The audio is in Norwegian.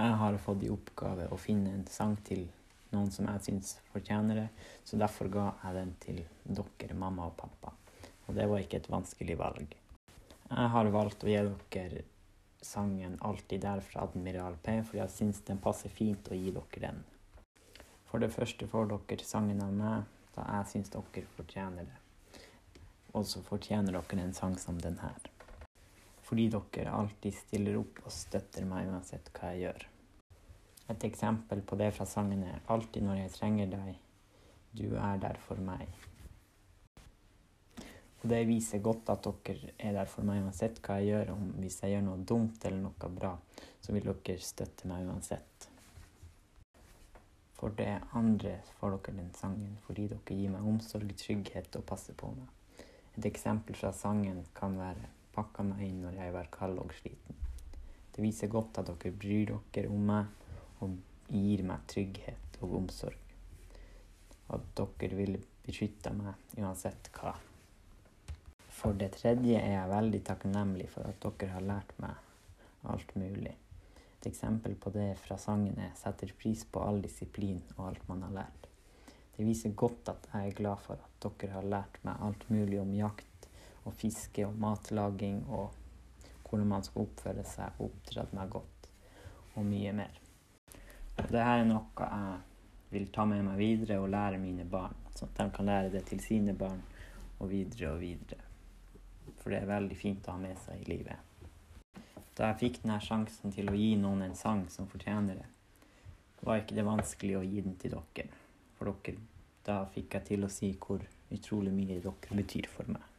Jeg har fått i oppgave å finne en sang til noen som jeg syns fortjener det, så derfor ga jeg den til dere, mamma og pappa. Og det var ikke et vanskelig valg. Jeg har valgt å gi dere sangen 'Alltid der' fra Admiral P, for jeg syns den passer fint å gi dere den. For det første får dere sangen av meg, da jeg syns dere fortjener det. Og så fortjener dere en sang som den her. Fordi dere alltid stiller opp og støtter meg uansett hva jeg gjør. Et eksempel på det fra sangen er 'Alltid når jeg trenger deg, du er der for meg'. Og det viser godt at dere er der for meg uansett hva jeg gjør. Om hvis jeg gjør noe dumt eller noe bra, så vil dere støtte meg uansett. For det andre får dere den sangen fordi dere gir meg omsorg, trygghet og passer på meg. Et eksempel fra sangen kan være 'Pakka meg inn når jeg var kald og sliten'. Det viser godt at dere bryr dere om meg og gir meg trygghet og omsorg. At dere vil beskytte meg uansett hva. For det tredje er jeg veldig takknemlig for at dere har lært meg alt mulig. Et eksempel på det fra sangen er 'setter pris på all disiplin og alt man har lært'. Det viser godt at jeg er glad for at dere har lært meg alt mulig om jakt og fiske og matlaging og hvordan man skal oppføre seg og oppdra meg godt, og mye mer. Det her er noe jeg vil ta med meg videre og lære mine barn, sånn at de kan lære det til sine barn og videre og videre. For det er veldig fint å ha med seg i livet. Da jeg fikk denne sjansen til å gi noen en sang som fortjener det, var ikke det vanskelig å gi den til dere. For dere, da fikk jeg til å si hvor utrolig mye dere betyr for meg.